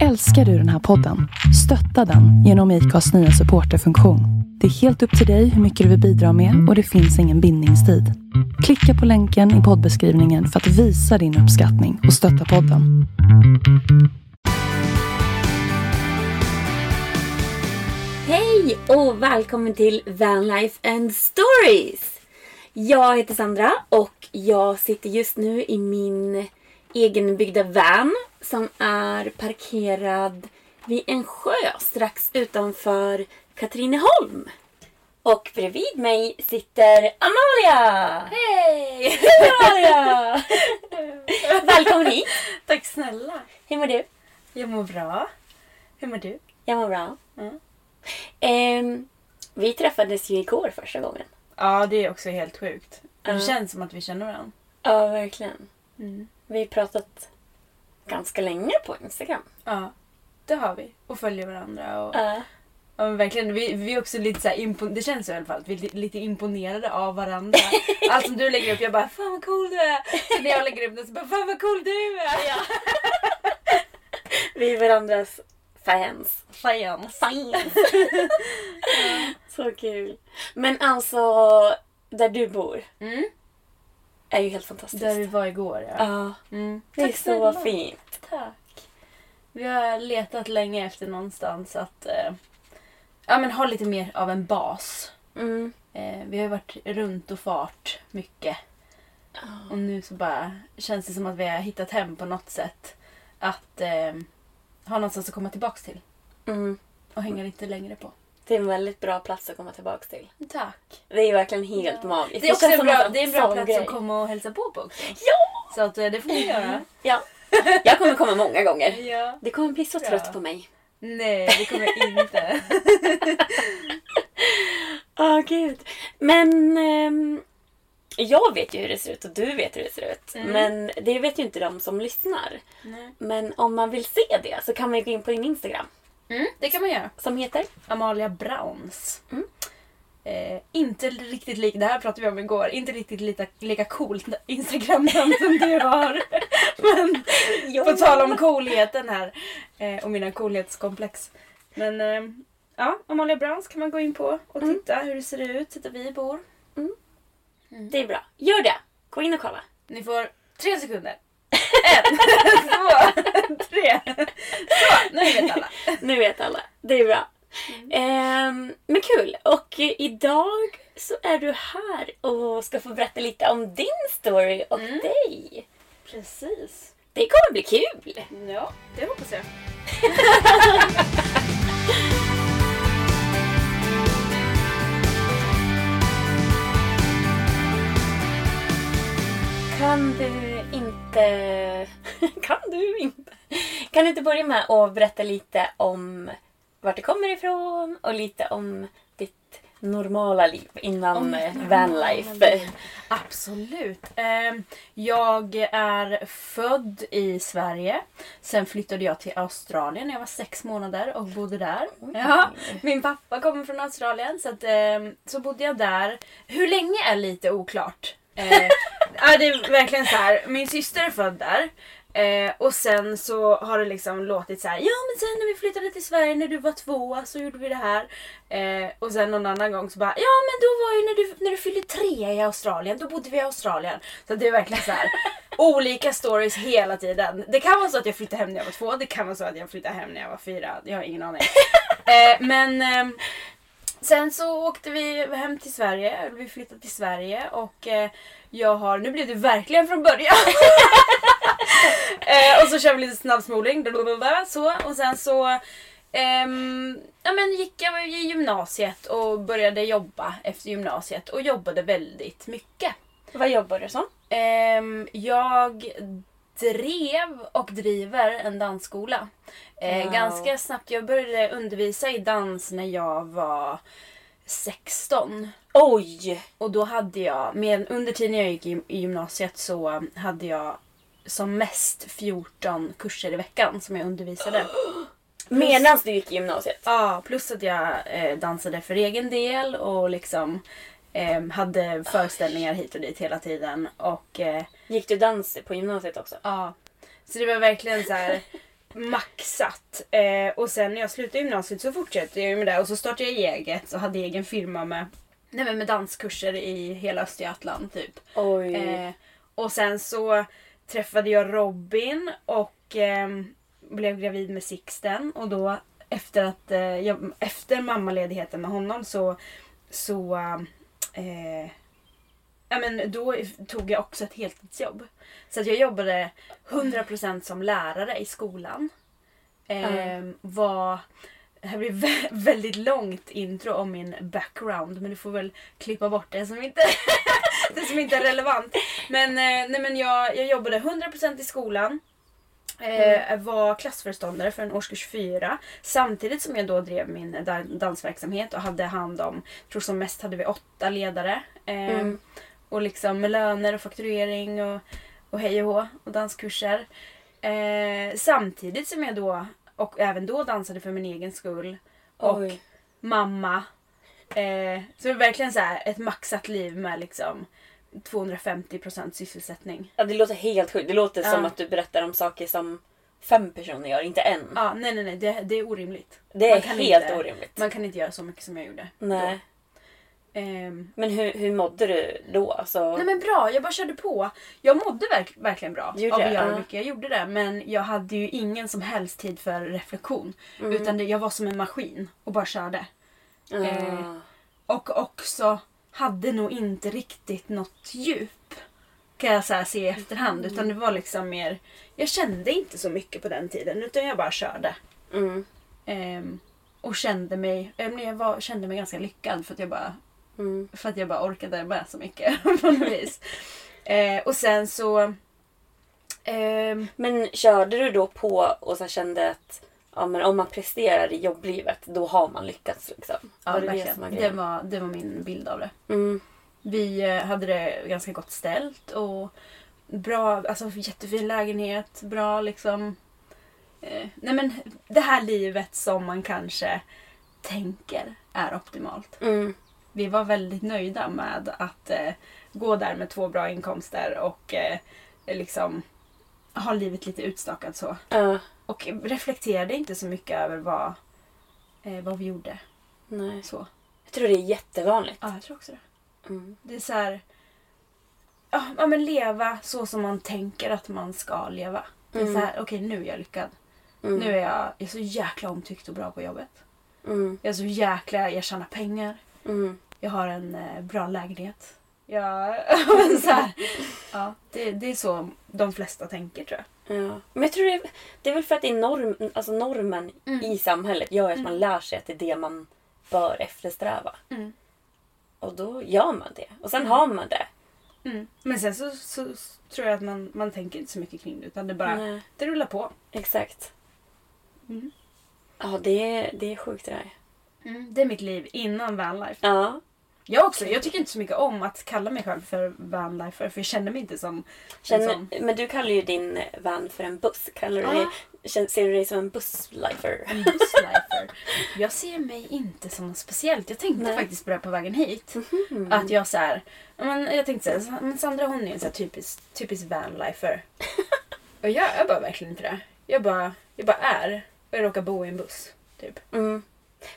Älskar du den här podden? Stötta den genom IKAs nya supporterfunktion. Det är helt upp till dig hur mycket du vill bidra med och det finns ingen bindningstid. Klicka på länken i poddbeskrivningen för att visa din uppskattning och stötta podden. Hej och välkommen till Vanlife and Stories! Jag heter Sandra och jag sitter just nu i min egenbyggda van som är parkerad vid en sjö strax utanför Katrineholm. Och bredvid mig sitter Amalia! Hej! Amalia! Välkommen hit! Tack snälla. Hur mår du? Jag mår bra. Hur mår du? Jag mår bra. Mm. Ehm, vi träffades ju igår första gången. Ja, det är också helt sjukt. Det Ja. känns som att vi känner varandra. Ja, verkligen. Mm. Vi har pratat ganska länge på Instagram. Ja, det har vi. Och följer varandra. Och, Ja. ja, men verkligen, vi, vi är också lite så här Det känns i alla fall att vi är li- lite imponerade av varandra. Allt som du lägger upp, jag bara fan vad cool du är. Så när jag lägger upp det så bara fan vad cool du är. Vi är varandras fans. Fans. Fans! Så kul. Men alltså, där du bor Mm. Är ju helt fantastiskt. Där vi var igår ja. Ja, Mm. det är Tack så snälla. fint. Tack. Vi har letat länge efter någonstans att eh, ja, men ha lite mer av en bas. Mm. Eh, vi har ju varit runt och fart mycket. Och nu så bara känns det som att vi har hittat hem på något sätt. Att eh, ha någonstans att komma tillbaks till. Mm. Och hänga lite längre på. Det är en väldigt bra plats att komma tillbaka till. Tack. Det är verkligen helt Ja. magiskt. Det är också känns en bra, det är en bra plats grej. att komma och hälsa på på också. Ja! Så att eh, det får vi göra. ja! Jag kommer komma många gånger. Ja. Det kommer bli så Bra. trött på mig. Nej, det kommer jag inte. Åh gud. Men ehm, jag vet ju hur det ser ut och du vet hur det ser ut. Mm. Men det vet ju inte de som lyssnar. Nej. Men om man vill se det så kan man ju gå in på din Instagram. Mm, det kan man göra. Som heter? Amalia Browns. Mm. Eh, inte riktigt lika, det här pratade vi om igår, inte riktigt lika, lika coolt Instagram-namn som du har. Men på tal om coolheten här eh, och mina coolhetskomplex. Men eh, ja, Amalia Browns kan man gå in på och Mm. titta hur det ser ut, där vi bor. Det är bra. Gör det! Gå in och kolla. Ni får tre sekunder. En, två, tre. Så, nu vet alla. Nu vet alla. Det är bra. Ehm, men kul. Och eh, idag så är du här och ska få berätta lite om din story och Mm. dig. Precis. Det kommer bli kul. Ja, det hoppas jag. Kan du inte... kan du inte? Kan du inte börja med att berätta lite om vart du kommer ifrån och lite om ditt normala liv innan vanlife? Absolut. Ehm, Jag är född i Sverige. Sen flyttade jag till Australien när jag var sex månader och bodde där. Ja, min pappa kommer från Australien så, att, ehm, så bodde jag där. Hur länge är lite oklart. Eh, ja, det är verkligen så här. Min syster är född där. Eh, och sen så har det liksom låtit så här. Ja men sen när vi flyttade till Sverige när du var två så gjorde vi det här. Eh, och sen någon annan gång så bara. Ja men då var ju när du, när du fyllde tre i Australien. Då bodde vi i Australien. Så det är verkligen så här. olika stories hela tiden. Det kan vara så att jag flyttade hem när jag var två. Det kan vara så att jag flyttade hem när jag var fyra. Jag har ingen aning. Eh, men ehm, Sen så åkte vi hem till Sverige, eller vi flyttade till Sverige och eh, jag har, nu blev det verkligen från början. eh, och så kör vi lite snabbspoling, blablabla, så och sen så ehm, ja, men gick jag i gymnasiet och började jobba efter gymnasiet och jobbade väldigt mycket. Vad jobbar du som? Ehm, jag drev och driver en dansskola. Eh, Wow. Ganska snabbt. Jag började undervisa i dans när jag var 16. Oj! Och då hade jag, med, under tiden jag gick i, i gymnasiet så hade jag som mest 14 kurser i veckan som jag undervisade. Medan du gick i gymnasiet? Ja, plus att jag eh, dansade för egen del och liksom eh, hade föreställningar hit och dit hela tiden. Och eh, Gick du dans på gymnasiet också? Ja. Så det var verkligen så här. maxat. Eh, och sen när jag slutade gymnasiet så fortsatte jag med det och så startade jag eget och hade egen firma med, nej, men med danskurser i hela Östergötland typ. Oj. Eh, och sen så träffade jag Robin och ehm, blev gravid med Sixten och då efter att eh, jag, efter mammaledigheten med honom så så eh, ja, men då tog jag också ett heltidsjobb. Så att jag jobbade 100% som lärare i skolan. Eh, var, det här blir vä- väldigt långt intro om min background men du får väl klippa bort det som inte, det som inte är relevant. Men, eh, nej, men jag, jag jobbade 100% i skolan. Eh, var klassföreståndare för en årskurs 4 samtidigt som jag då drev min dan- dansverksamhet och hade hand om, tror som mest hade vi åtta ledare. Eh, Mm. Och liksom med löner och fakturering och, och hej och hå och danskurser. Eh, samtidigt som jag då, och även då dansade för min egen skull. Och Oj. mamma. Eh, så det var verkligen så här ett maxat liv med liksom 250% sysselsättning. Ja, det låter helt sjukt. Det låter som Ja. att du berättar om saker som fem personer gör, inte en. Ja, nej nej nej, det, det är orimligt. det är helt inte- orimligt. Man kan inte göra så mycket som jag gjorde. Nej. Då. Ehm, Men hur, hur mådde du då? Alltså, Nej men bra, jag bara körde på. Jag mådde verk, verkligen bra Gjorde av att göra Ja. mycket. Jag gjorde det men jag hade ju ingen som helst tid för reflektion. Mm. Utan det, jag var som en maskin och bara körde. eh, ah. Och också hade nog inte riktigt något djup. Kan jag så se i efterhand. Utan det var liksom mer... Jag kände inte så mycket på den tiden utan jag bara körde. mm. Ehm, och kände mig, eh, jag var, kände mig ganska lyckad för att jag bara Mm. för att jag bara orkade med så mycket på något vis. Eh, och sen så... ehm, Men körde du då på och så kände att ja, men om man presterar i jobblivet då har man lyckats? Liksom. ja, Var det det verkligen. var det, var, det var min bild av det. Mm. Vi eh, hade det ganska gott ställt och bra, alltså jättefin lägenhet, bra liksom... Eh, nej men det här livet som man kanske tänker är optimalt. Mm. Vi var väldigt nöjda med att eh, gå där med två bra inkomster och eh, liksom ha livet lite utstakat så. Ja. Och reflekterade inte så mycket över vad, eh, vad vi gjorde. nej. Så. Jag tror det är jättevanligt. Ja, jag tror också det. Mm. Det är så här... Ja, men leva så som man tänker att man ska leva. Det är Mm. så här, okej nu är jag lyckad. Mm. Nu är jag, jag är så jäkla omtyckt och bra på jobbet. Mm. Jag är så jäkla, jag tjänar pengar. Mm. Jag har en eh, bra lägenhet. Jag, så här, ja, det, det är så de flesta tänker tror jag. Ja. Men jag tror det är, det är väl för att det är norm, alltså normen Mm. i samhället gör att man lär sig att det är det man bör eftersträva. Mm. Och då gör man det. Och sen har man det. Mm. Men sen så, så, så tror jag att man, man tänker inte så mycket kring det utan det bara, Nej, det rullar på. exakt. Mm. Ja, det är, det är sjukt det där. Det är mitt liv innan vanlife. Ja. Jag också. Jag tycker inte så mycket om att kalla mig själv för vanlifer för jag känner mig inte som Känner, sån. men du kallar ju din van för en buss. Kallar du dig, ser du dig som en busslifer? En busslifer. Jag ser mig inte som något speciellt. Jag tänkte Nej. faktiskt på det på vägen hit. Mhm. Att jag så här, men jag tänkte så här, men Sandra hon är en så här typisk, typisk vanlifer. och jag är bara verkligen inte det. Jag bara, jag bara är. Och jag råkar bo i en buss. Typ. Mm.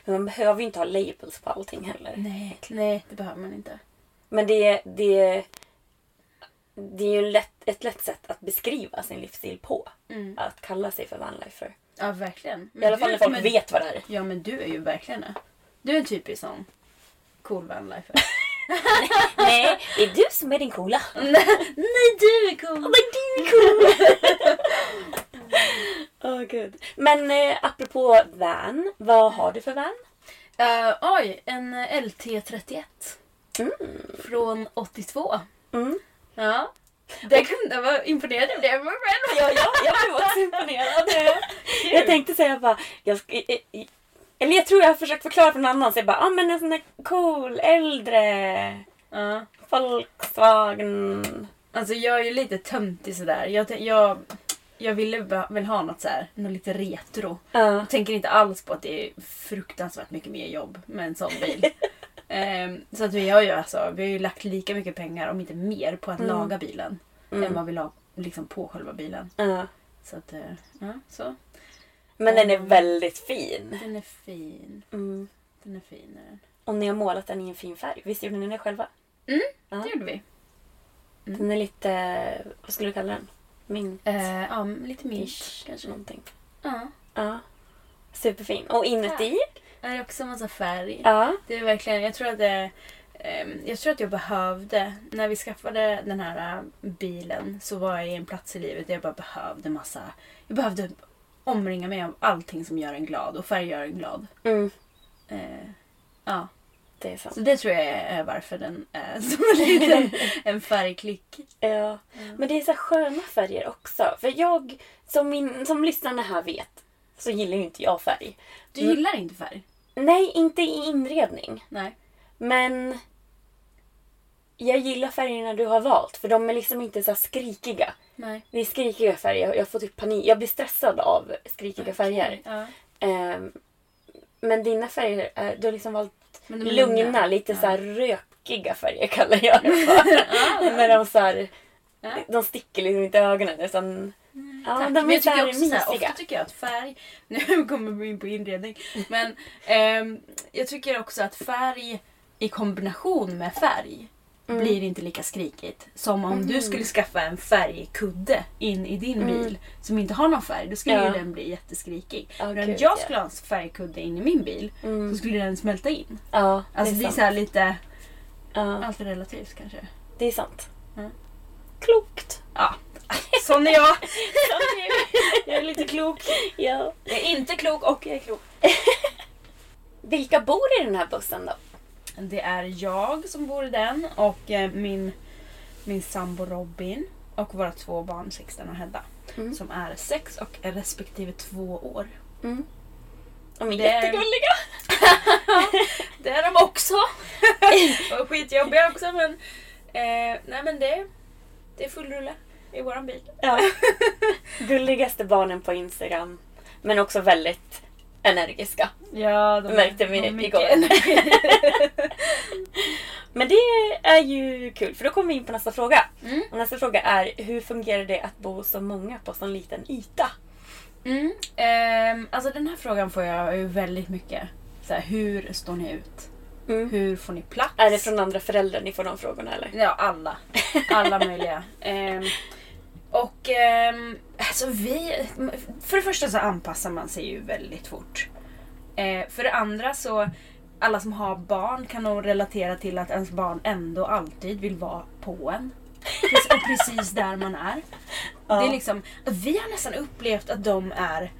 Men man behöver ju inte ha labels på allting heller. Nej, nej det behöver man inte. Men det, det, det är ju lätt, ett lätt sätt att beskriva sin livsstil på. Mm. Att kalla sig för vanlifer. Ja, verkligen. I alla fall när folk men, vet vad det är. Ja, men du är ju verkligen det. Du är en typisk sån cool vanlifer. Nej, det är du som är din coola. nej, du är cool! Men du är cool! Åh gud. Men eh, apropå van, vad har du för van? Uh, oj, en eh, LT31. Mm. Från 82. Mm. Ja. Det kunde vara imponerad av det själv. Ja, jag, jag blev också imponerad. Jag tänkte säga bara, jag, eh, eh, eller jag tror jag har försökt förklara för någon annan. Så jag bara, ah, men en sån där cool, äldre, Ja. Volkswagen. Alltså jag är ju lite töntig sådär. Jag, jag, jag ville väl ha något såhär, något lite retro. Jag tänker inte alls på att det är fruktansvärt mycket mer jobb med en sån bil. Ehm, så att vi har ju alltså, vi har ju lagt lika mycket pengar, om inte mer, på att Mm. laga bilen. Än Mm. vad vi la liksom, på själva bilen. Ja. Så att, ja, så. Men den är Mm. väldigt fin. Den är fin. Mm. Den är fin. Och ni har målat den i en fin färg. Visst gjorde ni det själva? Mm. Det gjorde vi. Den är lite, vad skulle du kalla den? Mint? Eh, ja, lite mint Ish, kanske. någonting. Ja. Ja. Superfin. Och inuti? Det är också en massa färg. Ja. Det är verkligen, jag tror att det ehm, jag tror att jag behövde, när vi skaffade den här äh, bilen så var jag i en plats i livet där jag bara behövde massa, jag behövde omringa mig av allting som gör en glad och färg gör en glad. Mm. Eh, ja, Det är sant. så det tror jag är varför den är som en liten en färgklick. Ja. Men det är så sköna färger också. För jag, som, min, som lyssnarna här vet, så gillar ju inte jag färg. Du Mm. gillar inte färg? Nej, inte i inredning. Nej. Men jag gillar färgerna du har valt. För de är liksom inte så skrikiga. Nej. Det är skrikiga färger. Jag får typ panik. Jag blir stressad av skrikiga färger. Ja. Ehm, men dina färger, är, du har liksom valt lugna, lite Ja. så här rökiga färger kallar jag det för. Men de så här, Ja. de sticker liksom inte i ögonen. Utan, ja, Tack. de Men är jag tycker också så här, mysiga. ofta tycker jag att färg, nu kommer vi in på inredning, men ehm, jag tycker också att färg i kombination med färg Mm. blir inte lika skrikigt. Som om du skulle skaffa en färgkudde in i din Mm. bil som inte har någon färg. Då skulle Ja. ju den bli jätteskrikig. Ja, Men om jag ja. skulle ha en färgkudde in i min bil Mm. så skulle den smälta in. Ja, Alltså det är, så lite, Ja, allt är relativt kanske. det är sant. Mm. Klokt. Ja, sån är jag. jag är lite klok. Ja. Jag är inte klok och jag är klok. Vilka bor i den här bussen då? Det är jag som bor i den och eh, min, min sambo Robin och våra två barn Sixten och Hedda. Mm. Som är sex och respektive två år. Mm. De är Det är- jättegulliga. Det är de också! och skitjobbiga också men... Eh, nej men det, det är full rulle i våran bil. Ja. Gulligaste barnen på Instagram. Men också väldigt energiska. Ja, de Märkte vi igår. Men det är ju kul för då kommer vi in på nästa fråga. Mm. Och nästa fråga är hur fungerar det att bo så många på så liten yta? Mm. ehm, alltså den här frågan får jag ju väldigt mycket. Så här, hur står ni ut? Mm. Hur får ni plats? Är det från andra föräldrar ni får de frågorna eller? Ja, alla. Alla möjliga. Ehm, och ehm, alltså vi... För det första så anpassar man sig ju väldigt fort. Eh, för det andra så... Alla som har barn kan nog relatera till att ens barn ändå alltid vill vara på en. Precis, och precis där man är. Ja. Det är liksom, vi har nästan upplevt att de är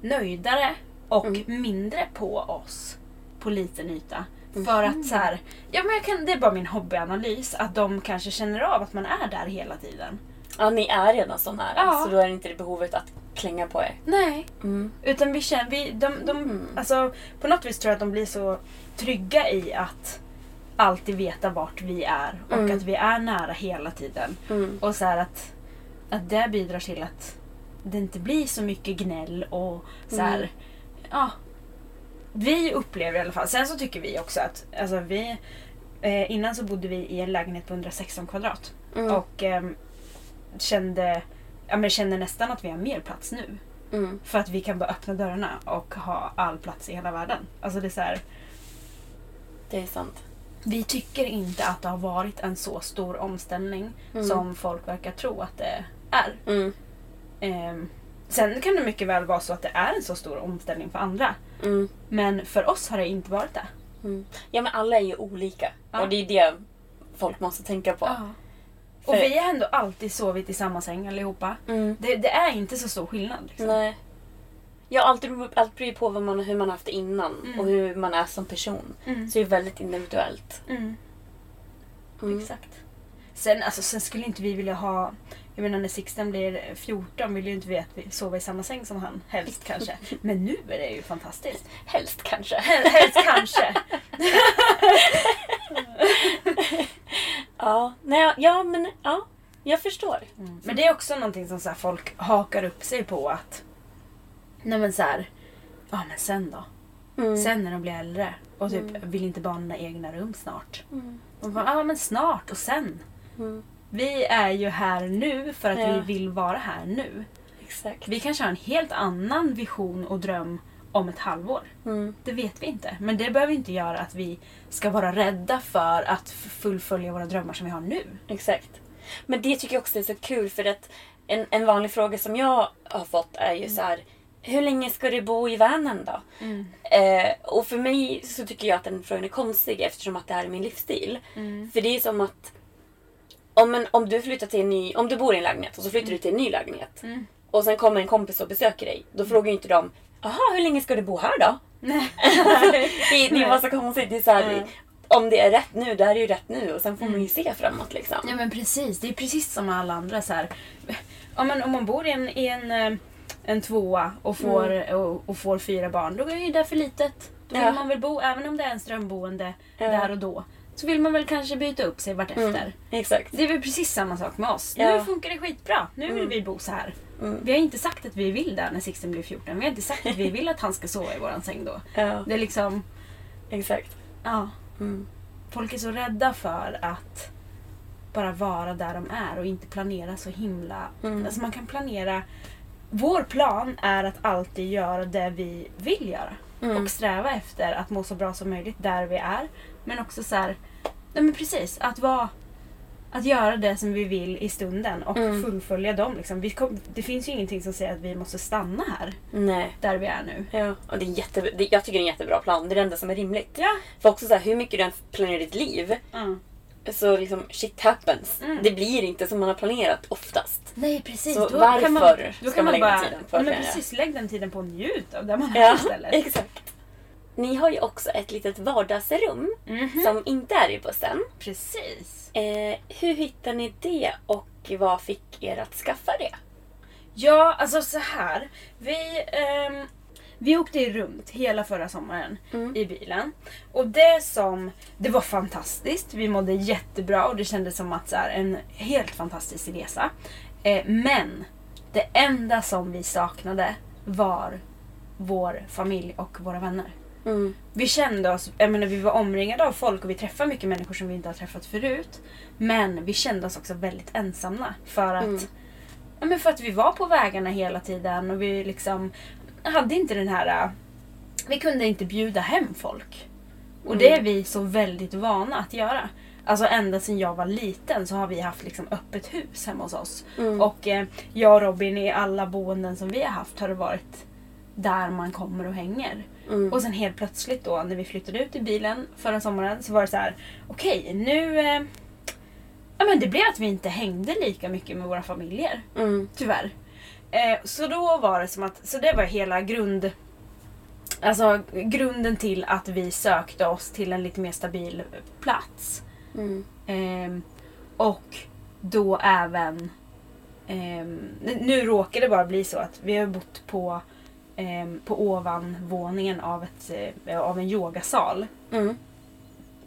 nöjdare och Mm. mindre på oss på liten yta. Mm. För att så här, ja men kan, det är bara min hobbyanalys, att de kanske känner av att man är där hela tiden. Ja, ni är redan så nära Ja. så då är det inte det behovet att klänga på er. Nej. Mm. Utan vi känner, vi, de, de, Mm. alltså, på något vis tror jag att de blir så trygga i att alltid veta vart vi är och Mm. att vi är nära hela tiden. Mm. Och så här att, att det bidrar till att det inte blir så mycket gnäll och så här, Mm. ja. Vi upplever i alla fall, sen så tycker vi också att alltså vi, eh, innan så bodde vi i en lägenhet på 116 kvadrat Mm. och ehm, kände, ja, men känner nästan att vi har mer plats nu. Mm. För att vi kan bara öppna dörrarna och ha all plats i hela världen. Alltså det är så här, Det är sant. vi tycker inte att det har varit en så stor omställning Mm. som folk verkar tro att det är. Mm. Ehm, sen kan det mycket väl vara så att det är en så stor omställning för andra. Mm. Men för oss har det inte varit det. Mm. Ja men alla är ju olika. Ja. Och det är det folk måste tänka på. Och För- vi har ändå alltid sovit i samma säng allihopa. Mm. Det, det är inte så stor skillnad. Liksom. Nej. Ja, allt, allt beror ju på vad man, hur man har haft det innan Mm. och hur man är som person. Mm. Så det är väldigt individuellt. Mm. Mm. Exakt. Sen, alltså, sen skulle inte vi vilja ha... Jag menar när Sixten blir 14 vill ju inte vi att vi sover i samma säng som han. Helst kanske. Men nu är det ju fantastiskt. Helst kanske. Hel- Helst kanske. Ja, nej, ja men ja. Jag förstår. Men det är också någonting som så folk hakar upp sig på att... Nej men så här... Ja men sen då? Mm. Sen när de blir äldre och typ Mm. vill inte barnen ha egna rum snart. Mm. Och bara, ja men snart och sen. Mm. Vi är ju här nu för att Ja. vi vill vara här nu. Exakt. Vi kanske har en helt annan vision och dröm om ett halvår. Mm. Det vet vi inte. Men det behöver inte göra att vi ska vara rädda för att fullfölja våra drömmar som vi har nu. Exakt. Men det tycker jag också är så kul för att en, en vanlig fråga som jag har fått är ju så här. Hur länge ska du bo i vanen då? Eh, och för mig så tycker jag att den frågan är konstig eftersom att det här är min livsstil. För det är som att om, en, om du flyttar till en ny, om du bor i en lägenhet och så flyttar du till en ny lägenhet. Och sen kommer en kompis och besöker dig. Då frågar ju inte de Jaha, hur länge ska du bo här då? Nej. det, det var så konstigt. Det är så här, Om det är rätt nu, det här är ju rätt nu. Och sen får man ju se framåt liksom. Ja men precis, det är precis som alla andra så här. Om man, om man bor i en, i en, eh, en tvåa och får, och, och får fyra barn, då är ju det för litet. Då vill Ja. man väl bo, även om det är en strömboende Ja. där och då, så vill man väl kanske byta upp sig vartefter. Mm, exakt. Det är väl precis samma sak med oss. Ja. Nu funkar det skitbra. Nu vill vi bo så här. Mm. Vi har inte sagt att vi vill det när Sixten blir 14. Vi har inte sagt att vi vill att han ska sova i våran säng då. Ja, Det är liksom, exakt. ja. Mm. Folk är så rädda för att bara vara där de är och inte planera så himla... Mm. Alltså man kan planera... Vår plan är att alltid göra det vi vill göra. Mm. Och sträva efter att må så bra som möjligt där vi är. Men också så här... Nej men precis, att vara... Att göra det som vi vill i stunden och Mm. fullfölja dem. Liksom. Vi kom, det finns ju ingenting som säger att vi måste stanna här, Nej. där vi är nu. Ja, och det är jätte, det, jag tycker det är en jättebra plan. Det är det enda som är rimligt. Ja. För också så här, hur mycket du än planerar ditt liv, Mm. så liksom shit happens. Mm. Det blir inte som man har planerat oftast. Nej precis. Så då varför kan man, då ska kan man man lägga bara, tiden på att men precis, lägg den tiden på att njuta av där man Ja, istället. exakt. Ni har ju också ett litet vardagsrum Mhm. som inte är i bussen. Precis. Eh, hur hittade ni det och vad fick er att skaffa det? Ja, alltså så här. Vi, ehm, vi åkte runt hela förra sommaren Mm. i bilen. Och det som, det var fantastiskt. Vi mådde jättebra och det kändes som att så här, en helt fantastisk resa. Eh, men det enda som vi saknade var vår familj och våra vänner. Mm. Vi kände oss, jag menar vi var omringade av folk och vi träffade mycket människor som vi inte har träffat förut. Men vi kände oss också väldigt ensamma för att, Mm. ja, men för att vi var på vägarna hela tiden och vi liksom hade inte den här, vi kunde inte bjuda hem folk. Och det är vi så väldigt vana att göra. Alltså ända sedan jag var liten så har vi haft liksom öppet hus hemma hos oss. Mm. Och eh, jag och Robin i alla boenden som vi har haft har det varit där man kommer och hänger. Mm. Och sen helt plötsligt då när vi flyttade ut i bilen förra sommaren så var det så här: okej nu... Eh, ja men det blev att vi inte hängde lika mycket med våra familjer. Mm. Tyvärr. Eh, så då var det som att, så det var hela grund... Alltså grunden till att vi sökte oss till en lite mer stabil plats. Mm. Ehm, och då även... ehm, nu råkar det bara bli så att vi har bott på, ehm, på ovanvåningen av, ett, eh, av en yogasal Mm.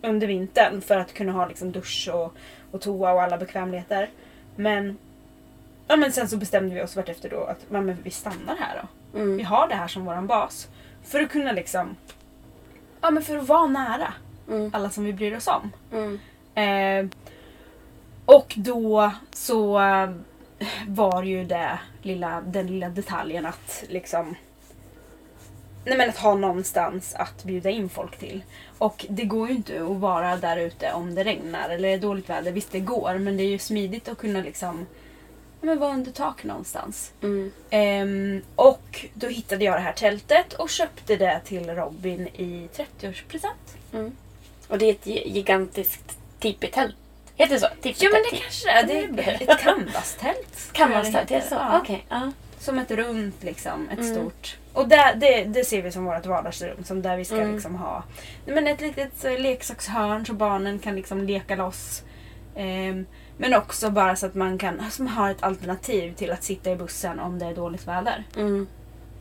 under vintern för att kunna ha liksom dusch och, och toa och alla bekvämligheter. Men, ja, men sen så bestämde vi oss vartefter då att ja, men vi stannar här då. Vi Mm. har det här som våran bas. För att kunna liksom... Ja men för att vara nära Mm. alla som vi bryr oss om. Eh, och då så eh, var ju det lilla, den lilla detaljen att liksom Nej men att ha någonstans att bjuda in folk till. Och det går ju inte att vara där ute om det regnar eller är dåligt väder. Visst det går men det är ju smidigt att kunna liksom men vara under tak någonstans. Mm. Ehm, och då hittade jag det här tältet och köpte det till Robin i 30-årspresent. Mm. Och det är ett gi- gigantiskt tipi-tält. Heter det så? Tipi Ja men det kanske är. Det är ett canvas-tält. säga. Det är så? Ja. Okej. ja. Som ett runt liksom, ett Mm. stort. Och det, det, det ser vi som vårt vardagsrum. Som där vi ska Mm. liksom ha men ett litet eh, leksakshörn så barnen kan liksom leka loss. Ehm, men också bara så att man kan som har ett alternativ till att sitta i bussen om det är dåligt väder. Mm.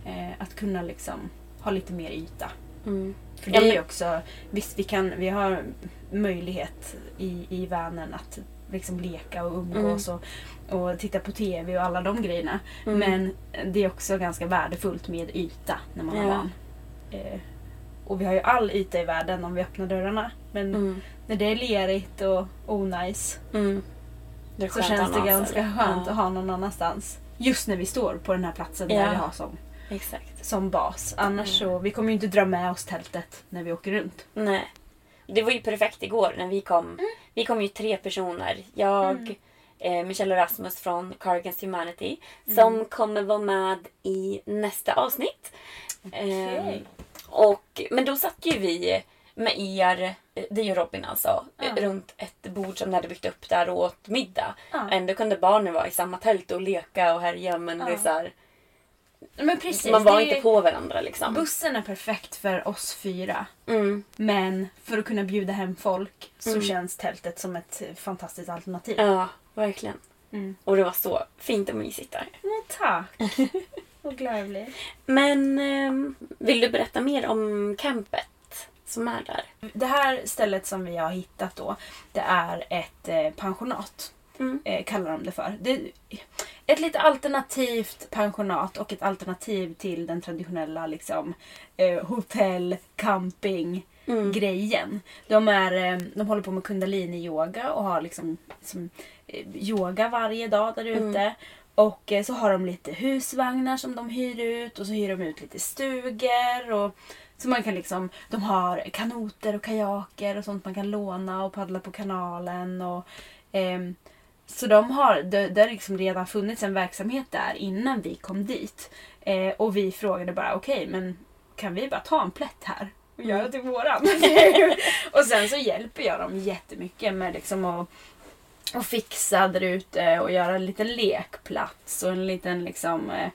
Eh, att kunna liksom ha lite mer yta. Mm. För det är ju också, visst vi, kan, vi har möjlighet i, i vanen att liksom leka och umgås och, och titta på TV och alla de grejerna. Mm. Men det är också ganska värdefullt med yta när man har Ja. barn. Eh, och vi har ju all yta i världen om vi öppnar dörrarna. Men Mm. när det är lerigt och onajs Mm. Är så känns det ganska ställe. skönt Ja. att ha någon annanstans. Just när vi står på den här platsen Ja. där vi har som, Exakt. som bas. Annars så, vi kommer ju inte dra med oss tältet när vi åker runt. Nej. Det var ju perfekt igår när vi kom. Vi kom ju tre personer. Jag, eh, Michelle och Rasmus från Cardigans Humanity. Som kommer vara med i nästa avsnitt. Eh, och, men då satt ju vi med er, det är Robin alltså, eh, Ja. runt ett bord som ni hade byggt upp där och åt middag. Ja. Ändå kunde barnen vara i samma tält och leka och härja men det är Ja. så här, Men precis. man var inte ju- på varandra liksom. Bussen är perfekt för oss fyra. Mm. Men för att kunna bjuda hem folk så Mm. känns tältet som ett eh, fantastiskt alternativ. Ja, verkligen. Mm. Och det var så fint och mysigt där. Men tack! Vad glad jag blir. Men ehm, vill du berätta mer om campet som är där? Det här stället som vi har hittat då, det är ett eh, pensionat. Mm. Eh, kallar de det för. Det ett lite alternativt pensionat och ett alternativ till den traditionella liksom, eh, hotell, camping Mm. grejen. De, är, eh, de håller på med kundalini-yoga och har liksom, som, eh, yoga varje dag där ute. Och eh, så har de lite husvagnar som de hyr ut och så hyr de ut lite stugor. Och, så man kan liksom, de har kanoter och kajaker och sånt man kan låna och paddla på kanalen. Och, ehm, så de har, det, det har liksom redan funnits en verksamhet där innan vi kom dit. Eh, och vi frågade bara okej men kan vi bara ta en plätt här och göra till våran? och sen så hjälper jag dem jättemycket med liksom att och fixa där ute och göra en liten lekplats och en liten liksom eh,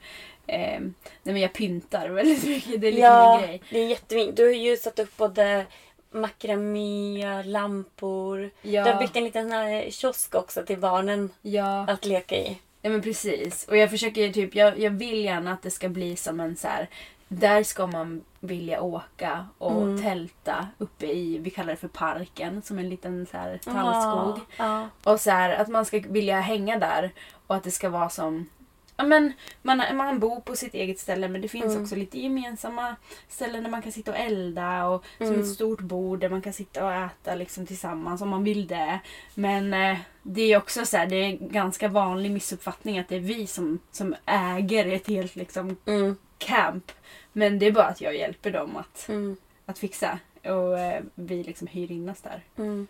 eh, nej men jag pyntar väldigt mycket. Det är liksom Ja, min grej. det är jättefint. Du har ju satt upp både makramé, lampor. Ja, Du har byggt en liten sån här kiosk också till barnen ja. att leka i. Ja men precis. Och jag försöker typ, jag, jag vill gärna att det ska bli som en så här. Där ska man vilja åka och Mm. tälta uppe i, vi kallar det för parken, som en liten så här tallskog. Ja. Och så här, att man ska vilja hänga där och att det ska vara som Ja, men man, man bor på sitt eget ställe men det finns Mm. också lite gemensamma ställen där man kan sitta och elda och som Mm. ett stort bord där man kan sitta och äta liksom tillsammans om man vill det. Men eh, det är också så här, det är en ganska vanlig missuppfattning att det är vi som, som äger ett helt liksom Mm. camp. Men det är bara att jag hjälper dem att, Mm. att fixa och eh, vi liksom hyr in oss där. Mm.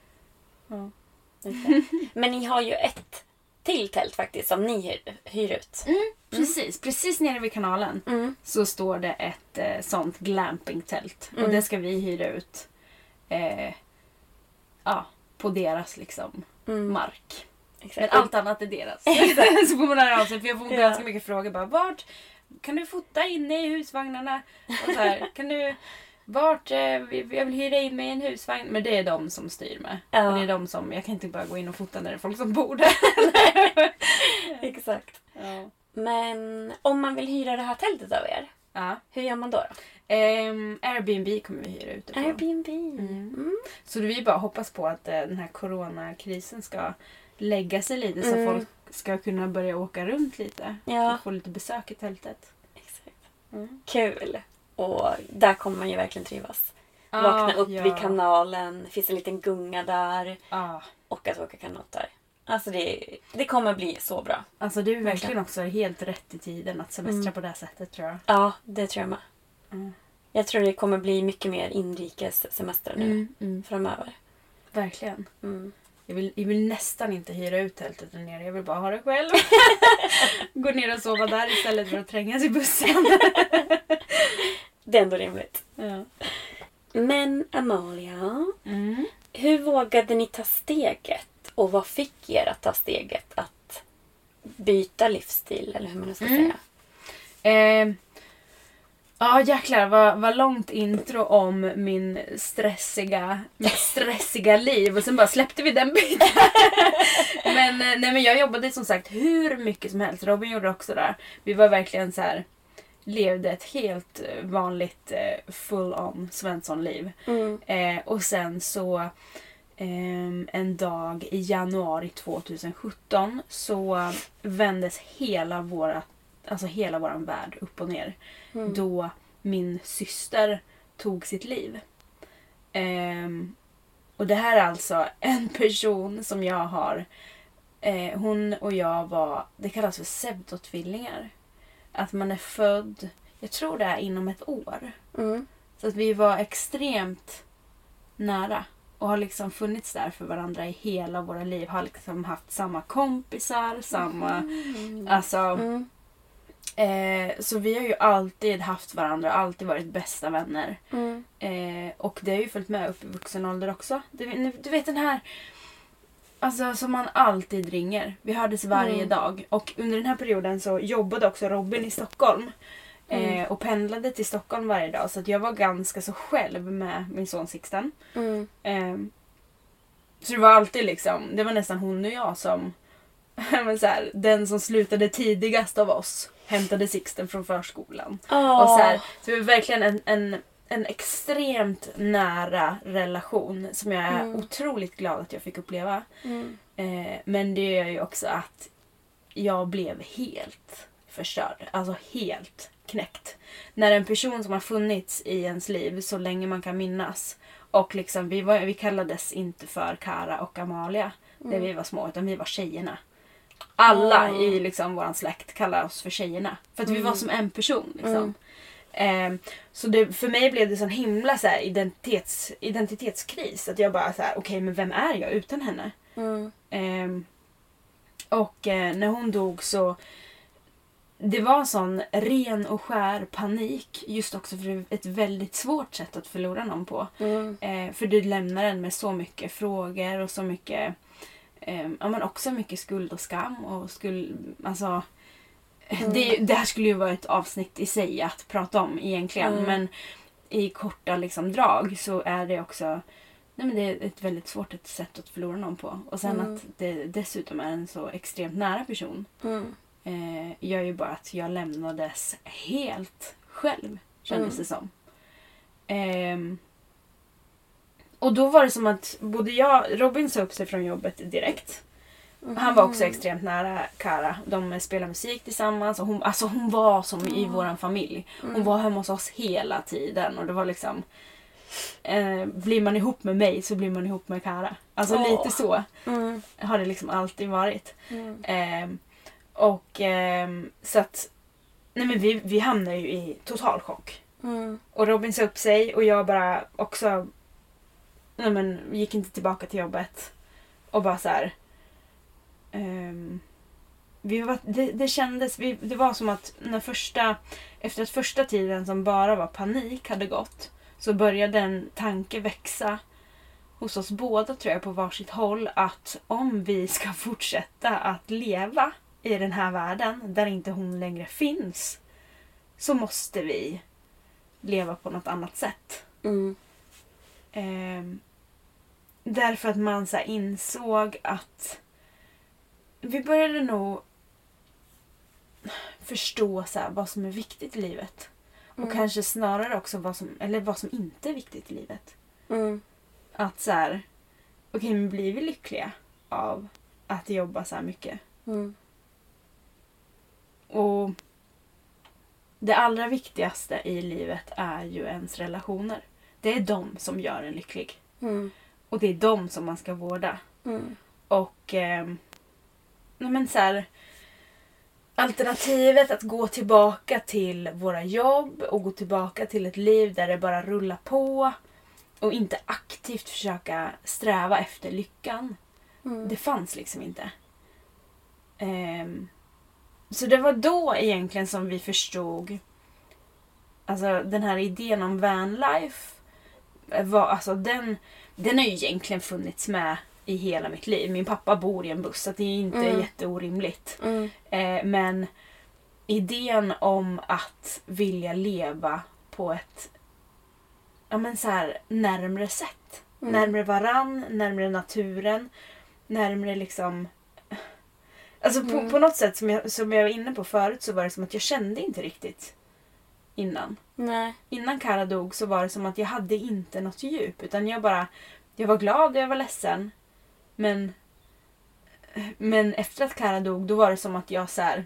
Ja. Det. Men ni har ju ett till tält faktiskt som ni hyr, hyr ut. Precis, precis nere vid kanalen. Mm. så står det ett eh, sånt glampingtält. Och Mm. det ska vi hyra ut eh, ja, på deras liksom, Mm. mark. Men Exakt. allt annat är deras. så får man höra av sig för jag får Ja. ganska mycket frågor. Bara, vart kan du fota inne i husvagnarna? Och så här, kan du, vart, eh, jag vill hyra in mig i en husvagn. Men det är de som styr med. Ja. Och det är de som, jag kan inte bara gå in och fota när det är folk som bor där. Exakt. ja. Men om man vill hyra det här tältet av er, Ja. hur gör man då? då? Ehm, Airbnb kommer vi hyra ut det på. Airbnb. Mm. Mm. Så vi bara hoppas på att eh, den här coronakrisen ska lägga sig lite så Mm. folk ska kunna börja åka runt lite. Ja. Och få lite besök i tältet. Exakt. Mm. Kul. Och där kommer man ju verkligen trivas. Vakna upp ja. vid kanalen, finns en liten gunga där Ja. och att åka kanot där. Alltså det, det kommer bli så bra. Alltså det är verkligen också helt rätt i tiden att semestra Mm. på det här sättet tror jag. Ja, det tror jag med. Mm. Jag tror det kommer bli mycket mer inrikes semester nu Mm, mm. framöver. Verkligen. Mm. Jag vill, jag vill nästan inte hyra ut tältet där nere. Jag vill bara ha det själv. Gå ner och sova där istället för att trängas i bussen. Det är ändå rimligt. ja. Men Amalia, Mm. hur vågade ni ta steget? Och vad fick er att ta steget att byta livsstil, eller hur man nu ska Mm. säga? Eh, ja jäklar vad, vad långt intro om min stressiga, mitt stressiga liv och sen bara släppte vi den biten. men, eh, nej, men jag jobbade som sagt hur mycket som helst. Robin gjorde också det. Vi var verkligen så här levde ett helt eh, vanligt eh, full on Svensson-liv. Mm. Eh, och sen så ehm, en dag i januari 2017 så vändes hela våra, alltså hela våran värld upp och ner. Mm. Då min syster tog sitt liv. Ehm, och det här är alltså en person som jag har Eh, hon och jag var, det kallas för pseudotvillingar. Att man är född, jag tror det är inom ett år. Mm. Så att vi var extremt nära och har liksom funnits där för varandra i hela våra liv. Har liksom haft samma kompisar, samma... Alltså... Mm. Eh, så vi har ju alltid haft varandra, alltid varit bästa vänner. Mm. Eh, och det har ju följt med upp i vuxen ålder också. Du, du vet den här... Alltså som man alltid ringer. Vi hördes varje Mm. dag. Och under den här perioden så jobbade också Robin i Stockholm. Mm. Eh, och pendlade till Stockholm varje dag. Så att jag var ganska så själv med min son Sixten. Mm. Eh, så det var alltid liksom, det var nästan hon och jag som... men så här, den som slutade tidigast av oss hämtade Sixten från förskolan. Och så, här, så det var verkligen en, en, en extremt nära relation som jag är Mm. otroligt glad att jag fick uppleva. Mm. Eh, men det gör ju också att jag blev helt förstörd. Alltså helt knäckt. När en person som har funnits i ens liv så länge man kan minnas och liksom, vi, var, vi kallades inte för Kara och Amalia när vi var små utan vi var tjejerna. Alla Ah. i liksom vår släkt kallar oss för tjejerna. För att vi Mm. var som en person. Liksom. Mm. Eh, så det, för mig blev det sån himla så här, identitets, identitetskris. Att jag bara så här, okej men vem är jag utan henne? Mm. Ehm, och eh, när hon dog så det var en sån ren och skär panik. Just också för ett väldigt svårt sätt att förlora någon på. Mm. Eh, för du lämnar en med så mycket frågor och så mycket ja, men också mycket skuld och skam. Och skuld, alltså, Mm. det, det här skulle ju vara ett avsnitt i sig att prata om egentligen. Mm. Men i korta liksom, drag så är det också Nej, men det är ett väldigt svårt ett sätt att förlora någon på. Och sen Mm. att det dessutom är en så extremt nära person Mm. eh, gör ju bara att jag lämnades helt själv, kändes Mm. det som. Ehm, och då var det som att både jag, Robin sa upp sig från jobbet direkt. Han var också extremt nära Kara. De spelade musik tillsammans. Och hon, alltså hon var som i våran familj. Hon var hemma hos oss hela tiden. Och det var liksom... Eh, blir man ihop med mig så blir man ihop med Kara. Alltså Åh. lite så Mm. har det liksom alltid varit. Mm. Ehm, och ehm, så att... Nej men vi, vi hamnade ju i total chock. Mm. Och Robin sa upp sig och jag bara också... Nej men gick inte tillbaka till jobbet. Och bara så här. Ehm, vi var, det, det kändes... Vi, det var som att när första... Efter att första tiden som bara var panik hade gått. Så började en tanke växa hos oss båda tror jag på varsitt håll att om vi ska fortsätta att leva i den här världen där inte hon längre finns så måste vi leva på något annat sätt. Mm. Ehm, därför att man så insåg att vi började nog förstå så här, vad som är viktigt i livet. Och Mm. kanske snarare också vad som, eller vad som inte är viktigt i livet. Mm. Att så här, okej men blir vi lyckliga av att jobba så här mycket? Mm. Och det allra viktigaste i livet är ju ens relationer. Det är de som gör en lycklig. Mm. Och det är de som man ska vårda. Mm. Och eh, men så här, alternativet att gå tillbaka till våra jobb och gå tillbaka till ett liv där det bara rullar på och inte aktivt försöka sträva efter lyckan. Mm. Det fanns liksom inte. Ehm, så det var då egentligen som vi förstod Alltså den här idén om vanlife var, alltså den, den har ju egentligen funnits med i hela mitt liv. Min pappa bor i en buss så det är inte Mm. jätteorimligt. Mm. Eh, men idén om att vilja leva på ett ja, men så här, närmre sätt. Mm. Närmre varann, närmre naturen, närmre liksom... Alltså på, Mm. på något sätt som jag, som jag var inne på förut så var det som att jag kände inte riktigt innan. Nej. Innan Kara dog så var det som att jag hade inte något djup utan jag bara... Jag var glad och jag var ledsen. Men... Men efter att Kara dog då var det som att jag så här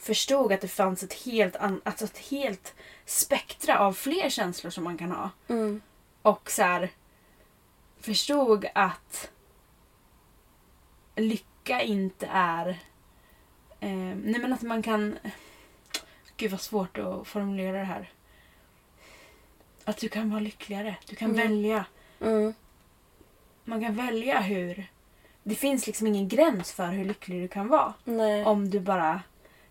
förstod att det fanns ett helt, an, alltså ett helt spektra av fler känslor som man kan ha. Mm. Och så här, förstod att lyck, lycka inte är... Eh, nej men att man kan... Gud vad svårt att formulera det här. Att du kan vara lyckligare. Du kan Mm. välja. Mm. Man kan välja hur... Det finns liksom ingen gräns för hur lycklig du kan vara. Nej. Om du bara...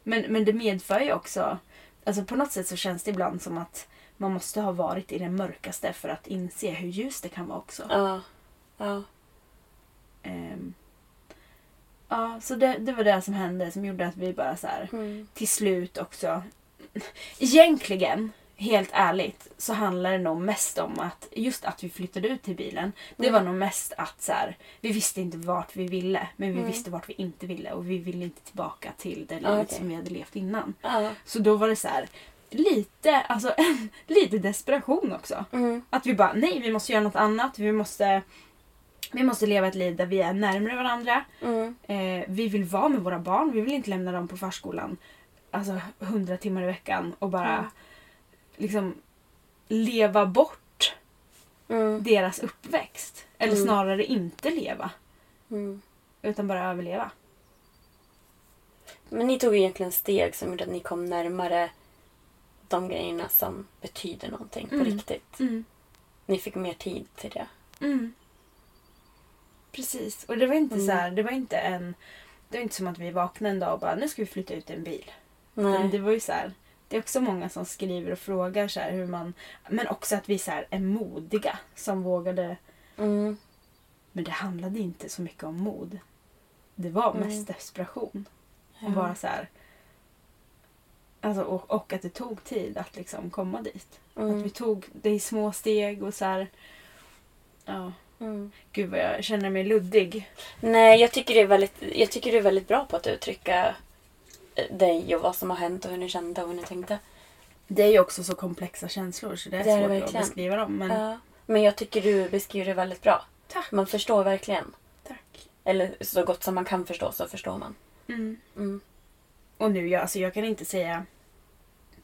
Men, men det medför ju också... Alltså på något sätt så känns det ibland som att man måste ha varit i det mörkaste för att inse hur ljust det kan vara också. Ja. Ja. Ehm, ja, så det, det var det som hände som gjorde att vi bara så här Mm. till slut också... Egentligen, helt ärligt, så handlar det nog mest om att just att vi flyttade ut till bilen. Det Mm. var nog mest att så här, vi visste inte vart vi ville, men vi Mm. visste vart vi inte ville och vi ville inte tillbaka till det Ja, livet okej. som vi hade levt innan. Ja. Så då var det så här, lite, alltså lite desperation också. Mm. Att vi bara, nej vi måste göra något annat. Vi måste, vi måste leva ett liv där vi är närmare varandra. Mm. Eh, vi vill vara med våra barn. Vi vill inte lämna dem på förskolan alltså hundra timmar i veckan och bara Mm. Liksom leva bort Mm. deras uppväxt. Eller Mm. snarare inte leva. Mm. Utan bara överleva. Men ni tog egentligen steg som gjorde att ni kom närmare de grejerna som betyder någonting på Mm. riktigt. Mm. Ni fick mer tid till det. Mm. Precis. Och det var inte så här, det var inte en... Det var inte som att vi vaknade en dag och bara nu ska vi flytta ut i en bil. Nej. Men det var ju så här, det är också många som skriver och frågar så här hur man... Men också att vi så är modiga som vågade... Mm. Men det handlade inte så mycket om mod. Det var mest Mm. desperation. Ja. Och bara så här... Alltså, och, och att det tog tid att liksom komma dit. Att Mm. vi tog det i små steg och så här... Ja. Mm. Gud vad jag känner mig luddig. Nej, jag tycker, det är väldigt, jag tycker du är väldigt bra på att uttrycka dig och vad som har hänt och hur ni kände och hur ni tänkte. Det är ju också så komplexa känslor så det är, Det är det svårt att verkligen. beskriva dem. Men Ja. Men jag tycker du beskriver det väldigt bra. tack. Man förstår verkligen. tack. Eller så gott som man kan förstå så förstår man. Mm. Mm. Och nu, jag, alltså jag kan inte säga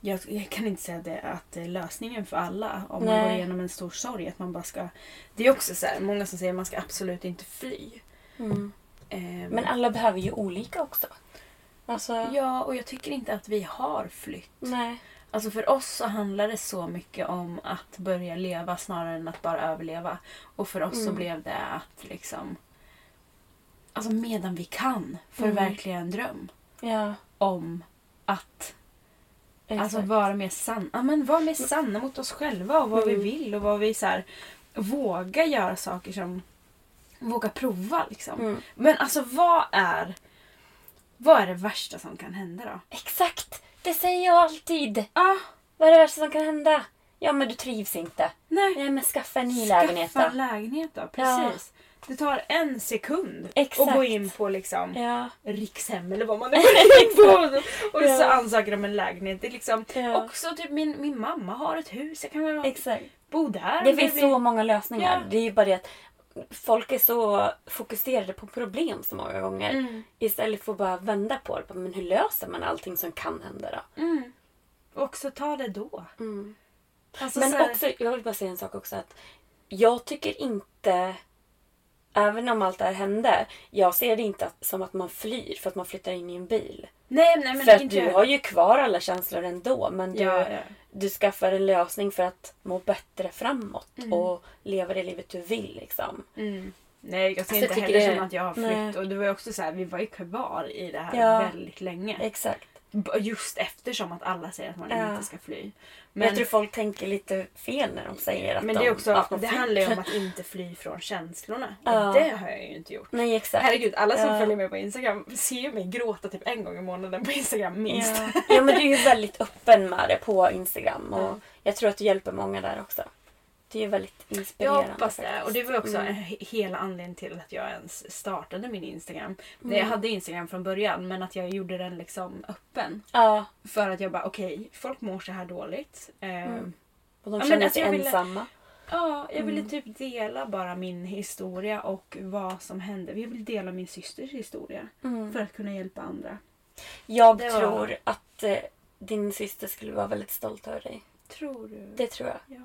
jag, jag kan inte säga det, att det är lösningen för alla om man Nej. går igenom en stor sorg. Att man bara ska, det är också så här, många som säger att man ska absolut inte fly. Mm. Ehm, Men alla behöver ju olika också. Alltså, Ja, och jag tycker inte att vi har flytt. nej. Alltså för oss så handlar det så mycket om att börja leva snarare än att bara överleva. Och för oss så Mm. blev det att liksom... Alltså medan vi kan Mm. förverkliga en dröm Ja, om att exakt. Alltså vara mer sanna. Ja, men vara mer sanna mot oss själva och vad Mm. vi vill och vad vi så här, våga göra saker som våga prova liksom. Mm. Men alltså vad är vad är det värsta som kan hända då? Exakt! Det säger jag alltid. Ah, Vad är det värsta som kan hända? Ja, men du trivs inte. nej. Nej, men skaffa en ny lägenhet Skaffa då. en lägenhet då. Precis. Det tar en sekund Exakt. att gå in på liksom Ja, Rikshem eller vad man nu går in på och så Ja. ansöker om en lägenhet. Det är liksom Ja. också typ min, min mamma har ett hus. Jag kan väl exakt. bo där. Det finns så många lösningar. Ja. Det är ju bara det att folk är så fokuserade på problem så många gånger. Mm. Istället för att bara vända på det. Men hur löser man allting som kan hända då? Mm. Och också ta det då. Mm. Alltså, Men här- också, jag vill bara säga en sak också. att Jag tycker inte, även om allt det här hände, jag ser det inte att, som att man flyr för att man flyttar in i en bil. Nej, nej men för att du jag. har ju kvar alla känslor ändå. Men du, Ja, ja. du skaffar en lösning för att må bättre framåt Mm. och leva det livet du vill. Liksom. Mm. Nej, jag ser Alltså, jag inte tycker heller det- som att jag har flytt. Nej. Och det var ju också så här, vi var ju kvar i det här Ja. väldigt länge. Exakt. Just eftersom att alla säger att man Ja. inte ska fly. Men jag tror folk tänker lite fel när de säger att men de det, är också, att de det flyr. handlar ju om att inte fly från känslorna. Ja. Och det har jag ju inte gjort. Nej, exakt. Herregud, alla som Ja. följer mig på Instagram ser ju mig gråta typ en gång i månaden på Instagram minst. Ja. ja, men du är ju väldigt öppen med det på Instagram. Och Ja. Jag tror att du hjälper många där också. Det är ju väldigt Jag inspirerande. hoppas det. faktiskt. Och det var också Mm. he- hela anledningen till att jag ens startade min Instagram. Mm. jag hade Instagram från början men att jag gjorde den liksom öppen. Ja, För att jag bara okej, folk mår så här dåligt. Eh, Mm. och de Ja, känner alltså, sig jag ville- ensamma. Ja, jag ville Mm. typ dela bara min historia och vad som hände. Jag vill dela min systers historia Mm. för att kunna hjälpa andra. Jag det var- tror att eh, din syster skulle vara väldigt stolt över dig. Tror du? Det tror jag. Ja.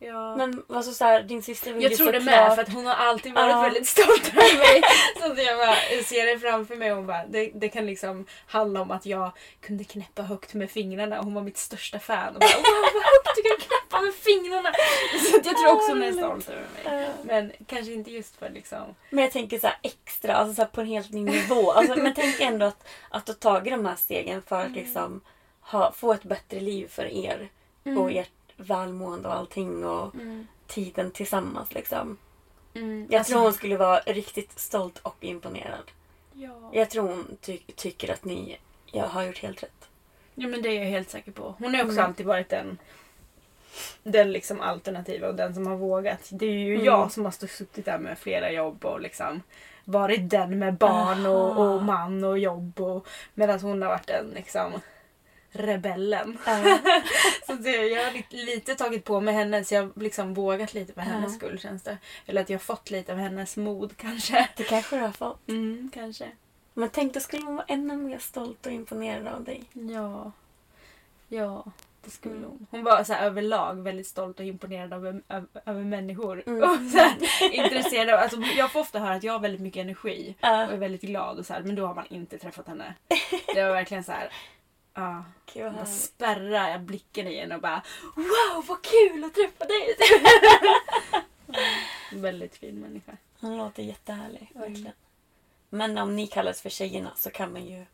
Ja. Men alltså så här, din syster vill jag ju tror det med för att hon har alltid varit Ja. väldigt stolt över mig. Så att jag bara ser det framför mig och hon bara, det, det kan liksom handla om att jag kunde knäppa högt med fingrarna och hon var mitt största fan. Och bara, wow vad högt du kan knäppa med fingrarna! Så att jag tror också hon är stolt över mig. Men kanske inte just för liksom... Men jag tänker så här extra, alltså så här på en helt ny nivå. Alltså, men tänk ändå att, att du har tagit de här stegen för att liksom ha, få ett bättre liv för er. Och ert välmående och allting och tiden tillsammans liksom. Mm. Jag Alltså, tror hon skulle vara riktigt stolt och imponerad. Ja. Jag tror hon ty- tycker att ni jag har gjort helt rätt. ja men det är jag helt säker på. Hon har också Mm. alltid varit den den liksom alternativa och den som har vågat. Det är ju Mm. jag som har suttit där med flera jobb och liksom varit den med barn och, och man och jobb. Och, medan hon har varit den liksom rebellen. Så det, jag har lite, tagit på mig henne så jag har liksom vågat lite för hennes Ja. skull känns det. Eller att jag har fått lite av hennes mod kanske. Det kanske du har fått. Mm, kanske. Men tänk, då skulle hon vara ännu mer stolt och imponerad av dig. Ja. Ja, det skulle Mm. hon. Hon var så här, överlag väldigt stolt och imponerad över, över, över människor. Mm. Och så här, intresserad av, alltså, jag får ofta höra att jag har väldigt mycket energi och Ja. är väldigt glad och så här, men då har man inte träffat henne. Det var verkligen så här. Ja, då härligt. spärrar jag blicken igen och bara Wow vad kul att träffa dig! väldigt fin människa. Hon låter jättehärlig, Mm. verkligen. Men om ni kallas för tjejerna så kan man ju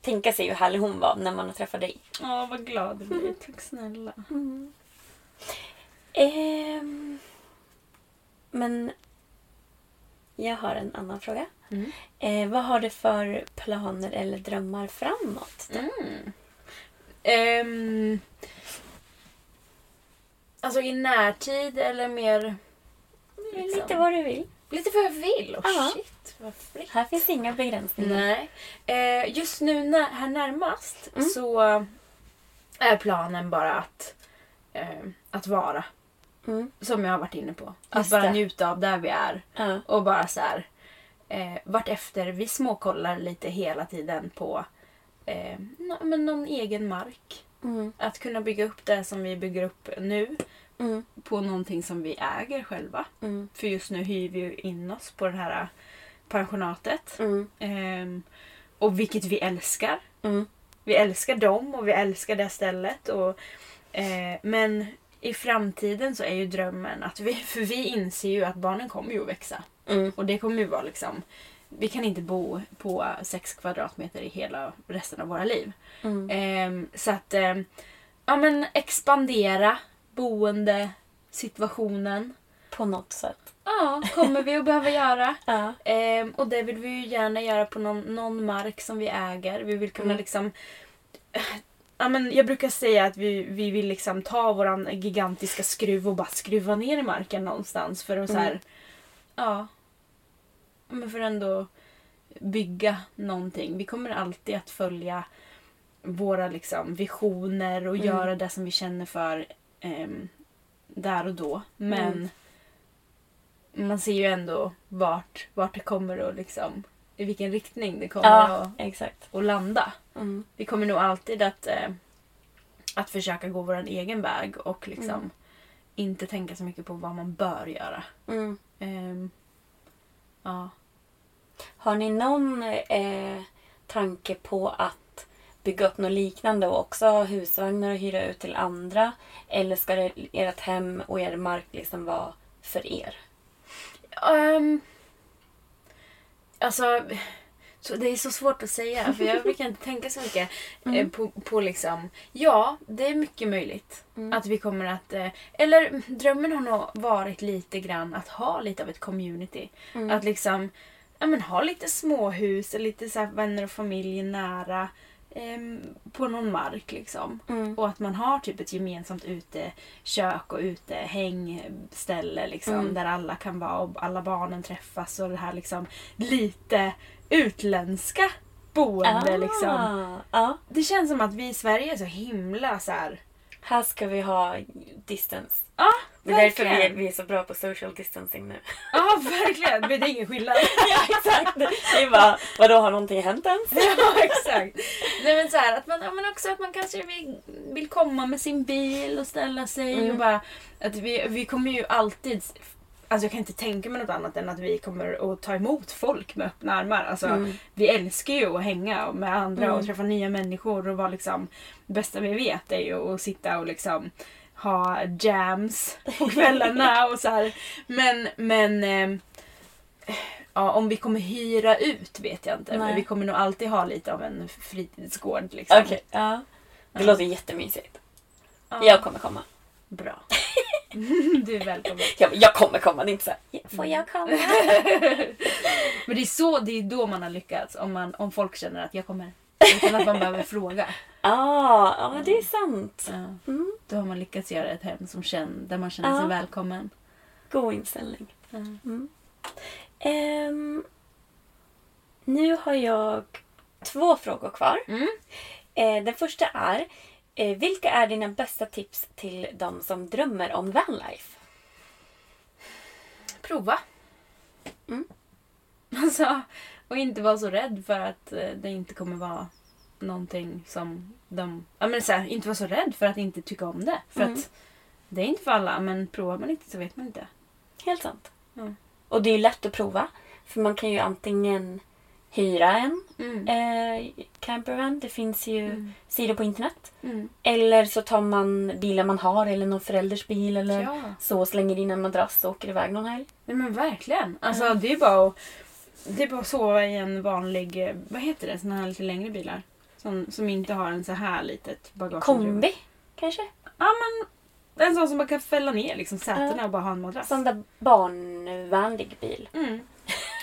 tänka sig hur härlig hon var när man har träffat dig. Ja vad glad jag blir. Tack snälla. Ehm, men jag har en annan fråga. Mm. Eh, vad har du för planer eller drömmar framåt? då? Mm. Ehm, alltså i närtid eller mer... liksom- Lite vad du vill. Lite vad jag vill. Oh, shit, vad fräckt. Här finns inga begränsningar. Nej. Eh, just nu när, här närmast Mm. så är planen bara att, eh, att vara. Mm. Som jag har varit inne på. Att Just bara det. njuta av där vi är. Ja. Och bara så här. Eh, vartefter vi småkollar lite hela tiden på eh, men någon egen mark. Mm. Att kunna bygga upp det som vi bygger upp nu Mm. på någonting som vi äger själva. Mm. För just nu hyr vi ju in oss på det här pensionatet. Mm. Ehm, och vilket vi älskar. Mm. Vi älskar dem och vi älskar det stället. Och, eh, men i framtiden så är ju drömmen att vi, för vi inser ju att barnen kommer ju att växa. Mm. Och det kommer ju vara liksom, vi kan inte bo på sex kvadratmeter i hela resten av våra liv. Mm. Ehm, så att, ehm, ja men expandera boendesituationen. På något sätt. Ja, kommer vi att behöva göra. Ja. Ehm, och det vill vi ju gärna göra på någon, någon mark som vi äger. Vi vill kunna Mm. liksom... Ja, men jag brukar säga att vi, vi vill liksom ta våran gigantiska skruv och bara skruva ner i marken någonstans för att så här, Mm. Ja. Men för ändå bygga någonting. Vi kommer alltid att följa våra liksom visioner och Mm. göra det som vi känner för ehm, där och då. Men Mm. man ser ju ändå vart, vart det kommer och liksom i vilken riktning det kommer Ja, att, exakt. att landa. Mm. Vi kommer nog alltid att, eh, att försöka gå vår egen väg och liksom Mm. inte tänka så mycket på vad man bör göra. Mm. Ja. Har ni någon eh, tanke på att bygga upp något liknande och också ha husvagnar och hyra ut till andra? Eller ska det, ert hem och er mark liksom vara för er? Um, alltså, så det är så svårt att säga för jag brukar inte tänka så mycket eh, Mm. på, på liksom... Ja, det är mycket möjligt Mm. att vi kommer att... Eh, eller drömmen har nog varit lite grann att ha lite av ett community. Mm. Att liksom ja, men, ha lite småhus och lite så vänner och familj nära ehm, på någon mark liksom. Mm. Och att man har typ ett gemensamt utekök och utehängställe liksom, Mm. där alla kan vara och alla barnen träffas och det här liksom lite utländska boende liksom. Ah. Det känns som att vi i Sverige är så himla så här. Här ska vi ha distance. Ja, Det är därför vi, Verkligen. vi är så bra på social distancing nu. Ja, verkligen. Men det är ingen skillnad. ja, exakt. Det är bara, vadå har någonting hänt ens? ja, exakt. Nej, men så här, att man, ja, men också att man kanske vill, vill komma med sin bil och ställa sig. Mm. Och bara, att vi, vi kommer ju alltid... Alltså jag kan inte tänka mig något annat än att vi kommer att ta emot folk med öppna armar. Alltså, Mm. Vi älskar ju att hänga med andra Mm. och träffa nya människor och vara liksom... Det bästa vi vet är ju att sitta och liksom ha jams på kvällarna och så här. Men, men ehm, ja, om vi kommer hyra ut vet jag inte. Nej. Men vi kommer nog alltid ha lite av en fritidsgård. Liksom. Okej, ja. Det Ja. låter jättemysigt. Ja. Jag kommer komma. Bra. du är välkommen. Jag, jag kommer komma, det är inte så här, får jag komma? Men det är, så, det är då man har lyckats. Om, man, om folk känner att jag kommer. Utan att man behöver fråga. ah, ja det är sant. Ja. Mm. Då har man lyckats göra ett hem som känner, där man känner sig välkommen. God inställning. Ja. Mm. Ehm, nu har jag två frågor kvar. Mm. Eh, den första är, vilka är dina bästa tips till de som drömmer om vanlife? Prova. Mm. Alltså, och inte vara så rädd för att eh, det inte kommer vara någonting som de... Ja, men så här, inte vara så rädd för att inte tycka om det. För Mm. att det är inte för alla, men provar man inte så vet man inte. Helt sant. Mm. Och det är ju lätt att prova. För man kan ju antingen hyra en Mm. eh, campervan. Det finns ju Mm. sidor på internet. Mm. Eller så tar man bilen man har eller någon förälders bil eller Ja. så slänger in en madrass och åker iväg någon helg. Nej men verkligen. Alltså Mm. det är bara att, det är bara att sova i en vanlig, eh, vad heter det, såna här lite längre bilar. Som, som inte har en så här litet bagageutrymme. Kombi kanske? Ja men en sån som man kan fälla ner liksom sätena och bara ha en madrass. Sån där barnvänlig bil.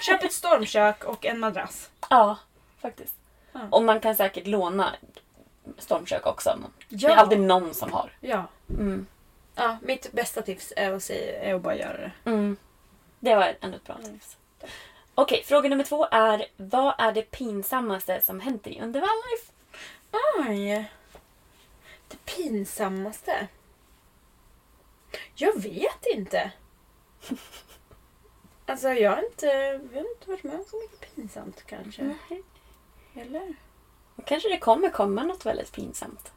Köp ett stormkök och en madrass. Ja, faktiskt. Ja. Och man kan säkert låna stormkök också. Ja. Det är alltid någon som har. Ja. Mm. ja. Mitt bästa tips är att, säga, är att bara göra det. Mm. Det var ändå ett bra Mm. tips. Okej, fråga nummer två är vad är det pinsammaste som hänt dig under vanlife? Oj. Det pinsammaste? Jag vet inte. Alltså jag har inte, jag har inte varit med om så mycket pinsamt kanske. Eller? Kanske det kommer komma något väldigt pinsamt.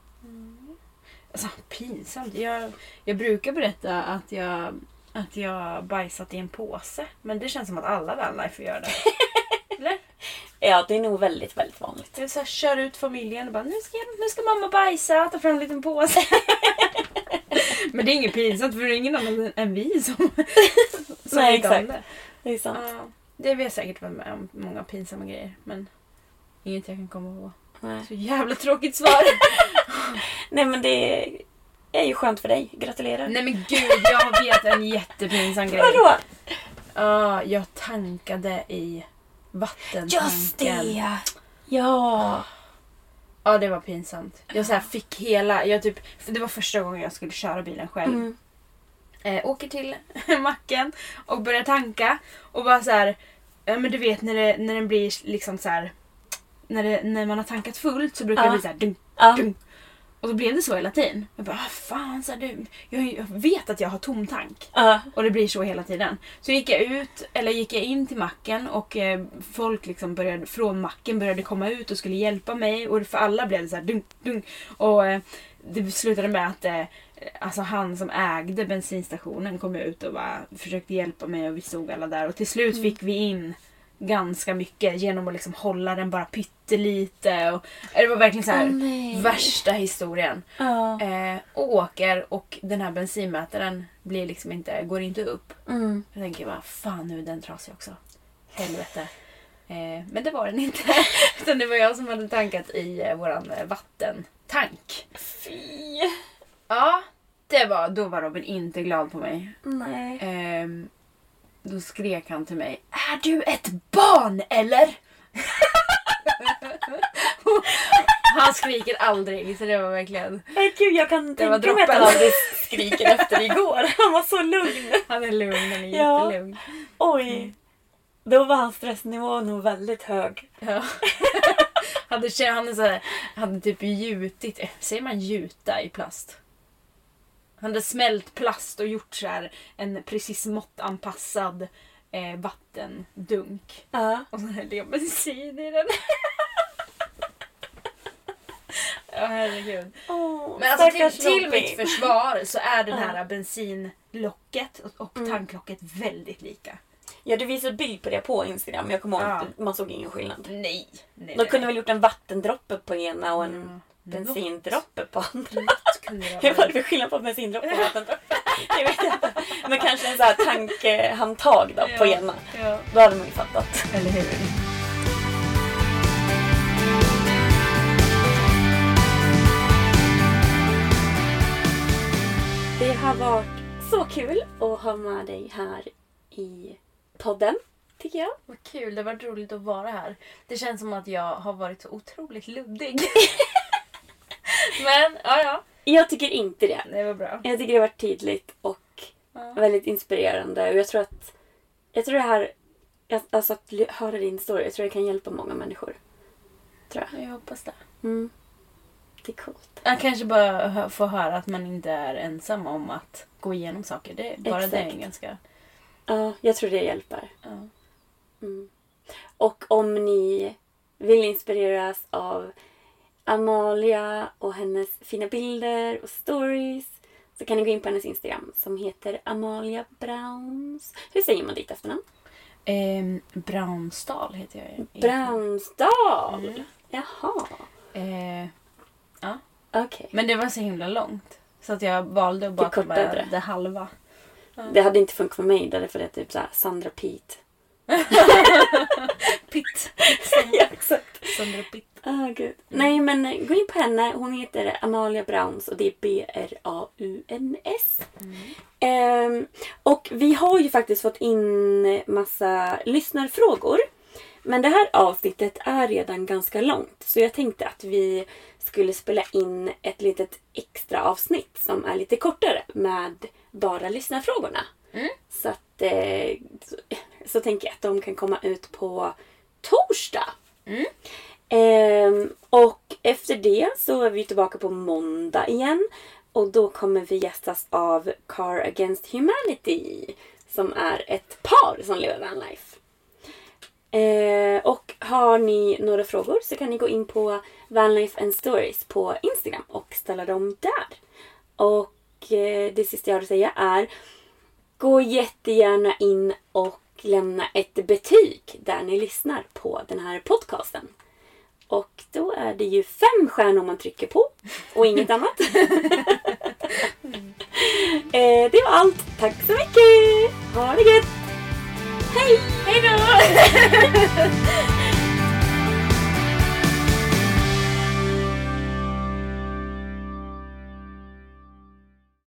Alltså pinsamt. Jag, jag brukar berätta att jag, att jag bajsat i en påse. Men det känns som att alla vanlife gör det. Eller? Ja, det är nog väldigt, väldigt vanligt. Jag så här, kör ut familjen och bara nu ska, nu ska mamma bajsa, ta fram en liten påse. Men det är inget pinsamt för det är ingen annan än vi som Nej, om exakt. det. Det är sant. Ja, det har vi säkert varit med om många pinsamma grejer. Men inget jag kan komma. Nej. Så jävla tråkigt svar. Nej, men det är ju skönt för dig. Gratulerar. Nej men gud, jag vet en jättepinsam grej. Vadå? Ja, jag tankade i vattentanken. Just det! Ja. Ja, det var pinsamt. Jag så här fick hela... Jag typ, det var första gången jag skulle köra bilen själv. Mm. Eh, åker till macken och börjar tanka. Och bara så här... Ja, men du vet när, det, när den blir liksom så här... När, det, när man har tankat fullt så brukar Ja. det bli så här... Dunk, Ja. dunk. Och då blev det så hela tiden. Jag bara, ah, fan så här, du, jag, jag vet att jag har tom tank. Ja. Och det blir så hela tiden. Så gick jag ut, eller gick jag in till macken och eh, folk liksom började, från macken började komma ut och skulle hjälpa mig. Och för alla blev det så här dunk, dunk. Och eh, det slutade med att eh, alltså han som ägde bensinstationen kom ut och bara försökte hjälpa mig och vi stod alla där. Och till slut fick vi in ganska mycket genom att liksom hålla den bara pyttelite. Och, det var verkligen så här nej. värsta historien. Ja. Eh, och åker och den här bensinmätaren blir liksom inte, går inte upp. Mm. Jag tänker bara, fan nu är den trasig också. Helvete. Eh, men det var den inte. Utan det var jag som hade tankat i eh, våran eh, vattentank. Fy. Ja, det var, då var Robin inte glad på mig. Nej. Ehm, då skrek han till mig, Är du ett barn eller? han skriker aldrig så det var verkligen, Nej, Gud, jag kan Det var tänka mig att han droppen. aldrig skriker efter igår. Han var så lugn. han är lugn, han är Ja. jättelugn. Oj. Då var hans stressnivå nog väldigt hög. Ja. hade, kä- han är så här, hade typ gjutit, säger man gjuta i plast? Han hade smält plast och gjort så här en precis måttanpassad eh, vattendunk. Ja. Och så hällde jag bensin i den. Ja herregud. Oh, Men alltså till, till mitt försvar så är den här bensinlocket och, Mm. tanklocket väldigt lika. Ja, du visade bild på det på Instagram. men Jag kommer ihåg Ja. att man såg ingen skillnad. Nej. nej De kunde väl gjort en vattendroppe på ena och en Mm. Bensindroppe på andra. Något kunde det för skillnad på bensindroppe och vattendroppe? Jag vet inte. Men kanske en sån här tankhandtag då på ena. Ja. Då hade man ju fattat. Eller hur? Det har varit så kul att ha med dig här i podden, tycker jag. Vad kul, det har varit roligt att vara här. Det känns som att jag har varit så otroligt luddig. Men, ja ja. Jag tycker inte det. Det var bra. Jag tycker det har varit tydligt och Ja. väldigt inspirerande. Och jag tror att, jag tror det här, alltså att höra din story, jag tror det kan hjälpa många människor. Tror jag. Jag hoppas det. Mm. Det är coolt. Jag kanske bara får höra att man inte är ensam om att gå igenom saker. Det, bara det är en Exakt. ganska... Ja, jag tror det hjälper. Ja. Mm. Och om ni vill inspireras av Amalia och hennes fina bilder och stories så kan ni gå in på hennes Instagram som heter Amalia Browns. Hur säger man ditt efternamn? Ehm, Braunsdal heter jag. egentligen. Brownsdal! Mm. Jaha, Eh, okej. men det var så himla långt. Så att jag valde att bara ta med det. halva. Det hade inte funkat för mig därför det är typ såhär Sandra Pete. Pitt. ja, exakt. Sandra Pitt. Ah, gud. Nej, men gå in på henne. Hon heter Amalia Browns och det är B-R-A-U-N-S. Ehm, och vi har ju faktiskt fått in massa lyssnarfrågor. Men det här avsnittet är redan ganska långt. Så jag tänkte att vi skulle spela in ett litet extra avsnitt som är lite kortare med bara lyssnarfrågorna. Mm. Så att eh, så, tänker jag att de kan komma ut på torsdag. Mm. Ehm, och efter det så är vi tillbaka på måndag igen. Och då kommer vi gästas av Car Against Humanity. Som är ett par som lever vanlife. Eh, och har ni några frågor så kan ni gå in på Vanlife and Stories på Instagram och ställa dem där. Och eh, det sista jag har att säga är gå jättegärna in och lämna ett betyg där ni lyssnar på den här podcasten. Och då är det ju fem stjärnor man trycker på och inget annat. eh, det var allt. Tack så mycket! Ha det gött! Hej! Hej då!